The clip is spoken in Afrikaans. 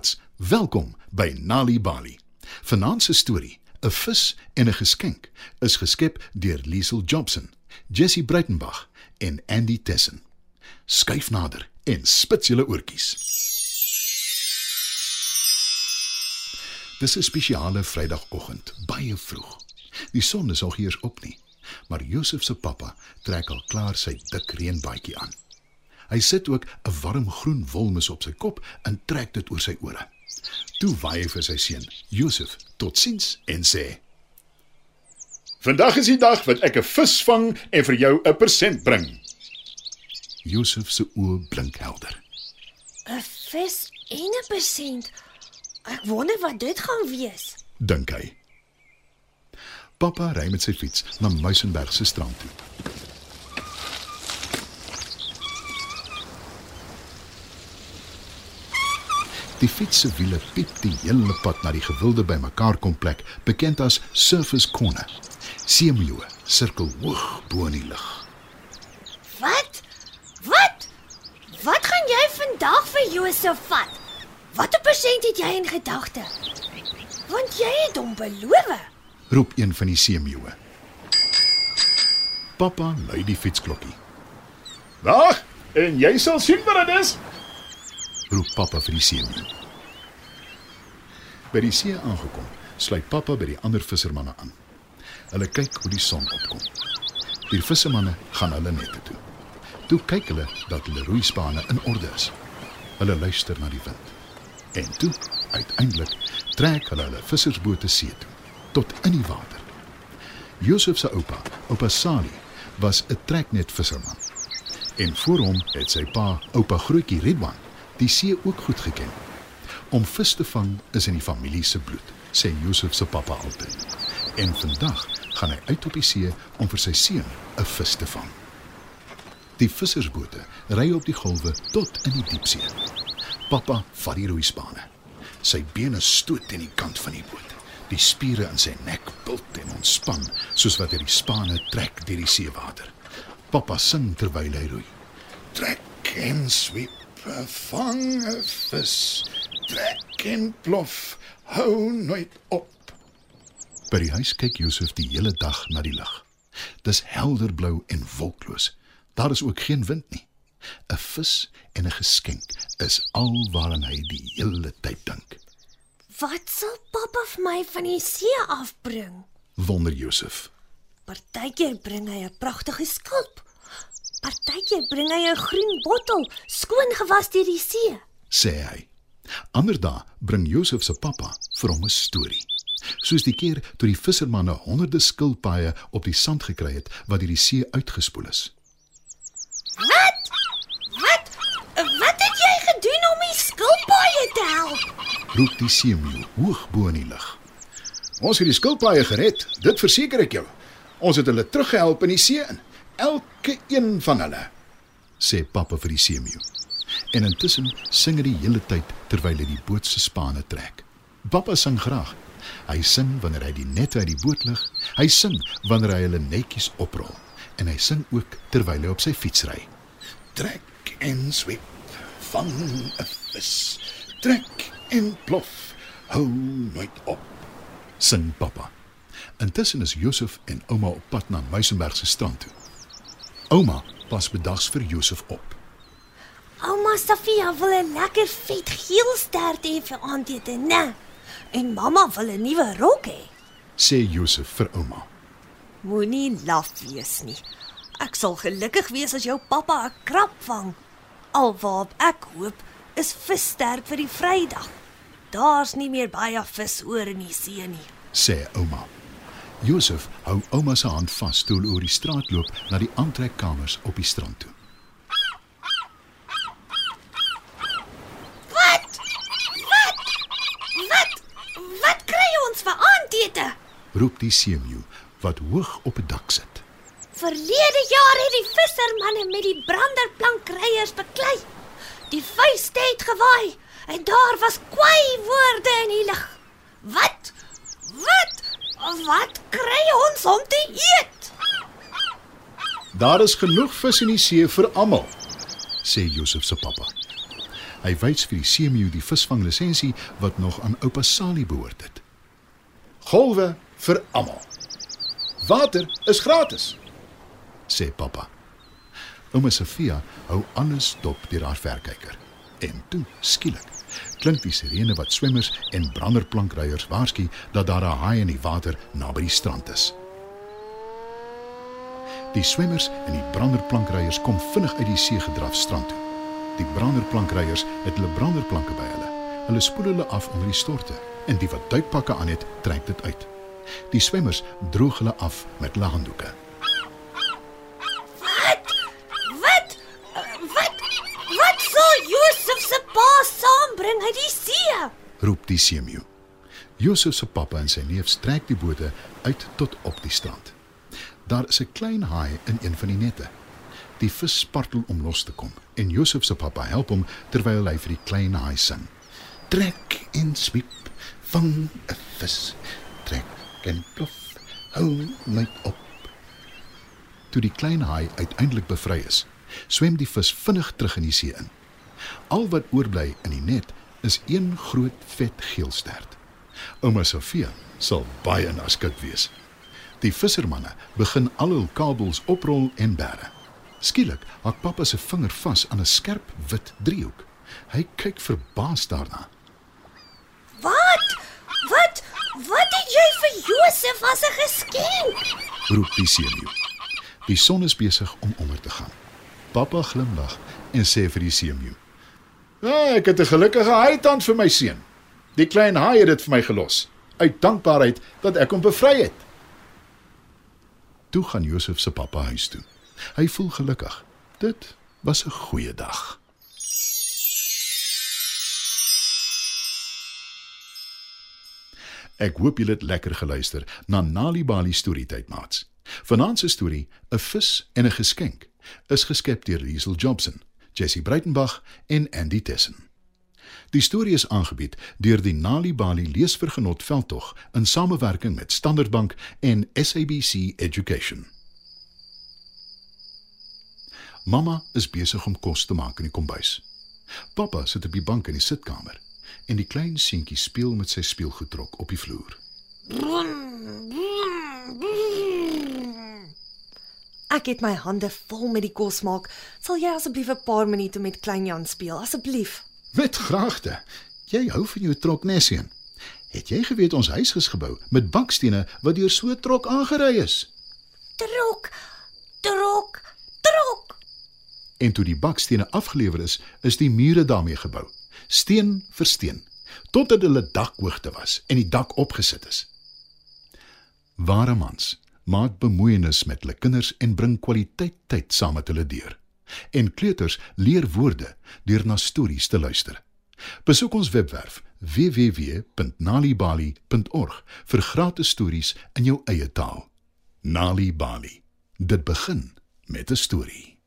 Maats. Welkom by Nali Bali. Vanaand se storie, 'n vis en 'n geskenk, is geskep deur Liesel Jobson, Jessie Breitenberg en Andy Tessen. Skyf nader en spits julle oortjies. Dis 'n spesiale Vrydagoggend, baie vroeg. Die son is nog eers op nie, maar Josef se pappa trek al klaar sy dik reënbaadjie aan. Hy sit ook 'n warm groen wolmis op sy kop en trek dit oor sy ore. Toe waai hy vir sy seun, Josef, totsiens en sê: Vandag is die dag wat ek 'n vis vang en vir jou 'n persent bring. Josef se oë blink helder. 'n Vis en 'n persent. Ek wonder wat dit gaan wees. dink hy. Pappa ry met sy fiets na Muizenberg se strand toe. Die fiets se wiele piep die hele pad na die gewilde bymekaar komplek, bekend as Surface Corner. Seemeeu sirkel hoog bo in die lug. Wat? Wat? Wat gaan jy vandag vir Josef vat? Watter persent het jy in gedagte? Want jy het hom beloof. roep een van die seemeeue. Pappa lui die fietsklokkie. Wag, en jy sal sien wat dit is. Roep pappa vir die seemeeu. By die see aangekom, sluit pappa by die ander vissermanne aan. Hulle kyk hoe die son opkom. Die vissermanne gaan hulle nette toe. Toe kyk hulle dat hulle roeispane in orde is. Hulle luister na die wind. En toe, uiteindelik, trek hulle hulle vissersbote see toe, tot in die water. Josef se oupa, oupa Sali, was 'n treknet visserman. En voor hom het sy pa, oupa Grootjie Redwan, die see ook goed geken. Om vis te vang is in die familie se bloed, sê Josef se pappa altyd. En vandag gaan hy uit op die see om vir sy seun 'n vis te vang. Die vissersbote ry op die golwe tot in die diepsee. Pappa vat die roeispane. Sy bene stoot teen die kant van die boot. Die spiere in sy nek bult en ontspan soos wat hy die spane trek deur die seewater. Pappa sing terwyl hy roei. Trek en sweep, vang 'n vis. Trek en plof, hou nooit op. By die huis kyk Josef die hele dag na die lug. Dis helderblou en wolkloos. Daar is ook geen wind nie. 'n Vis en 'n geskenk is al waaraan hy die hele tyd dink. Wat sal pappa vir my van die see afbring? Wonder Josef. Partykeer bring hy 'n pragtige skulp. Partykeer bring hy 'n groen bottel, skoon gewas deur die see. sê hy. Ander dae bring Josef se pappa vir hom 'n storie. Soos die keer toe die vissermanne honderde skilpaaie op die sand gekry het wat deur die see uitgespoel is. Wat? Wat? Wat het jy gedoen om die skilpaaie te help? Roep die seemeeu hoog bo in die lug. Ons het die skilpaaie gered, dit verseker ek jou. Ons het hulle teruggehelp in die see in. Elke een van hulle. sê pappa vir die seemeeu. En intussen sing hy die hele tyd terwyl hy die boot se spane trek. Pappa sing graag. Hy sing wanneer hy die nette uit die boot lig. Hy sing wanneer hy hulle netjies oprol en hy sing ook terwyl hy op sy fiets ry. Trek en sweep, vang 'n vis. Trek en plof, hou nooit op. Sing pappa. Intussen is Josef en ouma op pad na Muizenberg se strand toe. Ouma pas bedags vir Josef op. Ouma Sofia wil 'n lekker vet geel stert hê vir aandete, né? En mamma wil 'n nuwe rok hê. sê Josef vir ouma. Moenie laf wees nie. Ek sal gelukkig wees as jou pappa 'n krab vang. Alwaar ek hoop is vissterk vir die Vrydag. Daar's nie meer baie vis oor in die see nie. sê ouma. Josef hou ouma se hand vas toe hulle oor die straat loop na die aantrekkamers op die strand toe. Wat? Wat? Wat? Wat kry ons vir aandete? Roep die seemeeu wat hoog op 'n dak sit. Verlede jaar het die vissermanne met die branderplankryers beklei. Die vuiste het gewaai en daar was kwai woorde in die lug. Wat? Wat? Wat kry ons om te eet? Daar is genoeg vis in die see vir almal. sê Josef se pappa. Hy wys vir die seemeeu die visvanglisensie wat nog aan oupa Sali behoort het. Golwe vir almal. Water is gratis. sê pappa. Ouma Sofia hou alles dop deur haar verkyker. En toe, skielik, klink die sirene wat swemmers en branderplankryers waarsku dat daar 'n haai in die water naby die strand is. Die swemmers en die branderplankryers kom vinnig uit die see gedraf strand toe. Die branderplankryers het hulle branderplanke by hulle. Hulle spoel hulle af onder die storte en die wat duikpakke aan het, trek dit uit. Die swemmers droog hulle af met hulle handdoeke. Roep die seemeeu. Josef se pappa en sy neef trek die bote uit tot op die strand. Daar is 'n klein haai in een van die nette. Die vis spartel om los te kom en Josef se pappa help hom terwyl hy vir die klein haai sing. Trek en swiep, vang 'n vis. Trek en plof, hou net op. Toe die klein haai uiteindelik bevry is, swem die vis vinnig terug in die see in. Al wat oorbly in die net is een groot vet geelstert. Ouma Sofia sal baie naskik wees. Die vissermanne begin al hul kabels oprol en bære. Skielik hak pappa se vinger vas aan 'n skerp wit driehoek. Hy kyk verbaas daarna. Wat? Wat? Wat het jy vir Josef as 'n geskenk? roep die seemeeu. Die son is besig om onder te gaan. Pappa glimlag en sê vir die seemeeu: Ja, ek het 'n gelukkige haaitant vir my seun. Die klein haai het dit vir my gelos uit dankbaarheid dat ek hom bevry het. Toe gaan Josef se pappa huis toe. Hy voel gelukkig. Dit was 'n goeie dag. Ek hoop julle het lekker geluister na Nali Bali storietyd maats. Vanaand se storie, 'n vis en 'n geskenk, is geskep deur Liesel Jobson, Jessie Breitenbach en Andy Tessen. Die storie is aangebied deur die Nali Bali leesvergenot veldtog in samewerking met Standard Bank en SABC Education. Mamma is besig om kos te maak in die kombuis. Pappa sit op die bank in die sitkamer en die klein seentjie speel met sy speelgoedtrok op die vloer. Ek het my hande vol met die kos maak. Sal jy asseblief 'n paar minute met klein Jan speel asseblief? Met graagte. Jy hou van jou trok, Nessien. Het jy geweet ons huis is gebou met bakstene wat deur so trok aangery is? Trok. Trok. Trok. En toe die bakstene afgelewer is, is die mure daarmee gebou, steen vir steen, totdat hulle dakhoogte was en die dak opgesit is. Ware mans maak bemoeienis met hulle kinders en bring kwaliteit tyd saam met hulle deur. En kleuters leer woorde deur na stories te luister. Besoek ons webwerf www.nalibali.org vir gratis stories in jou eie taal. Nali Bali. Dit begin met 'n storie.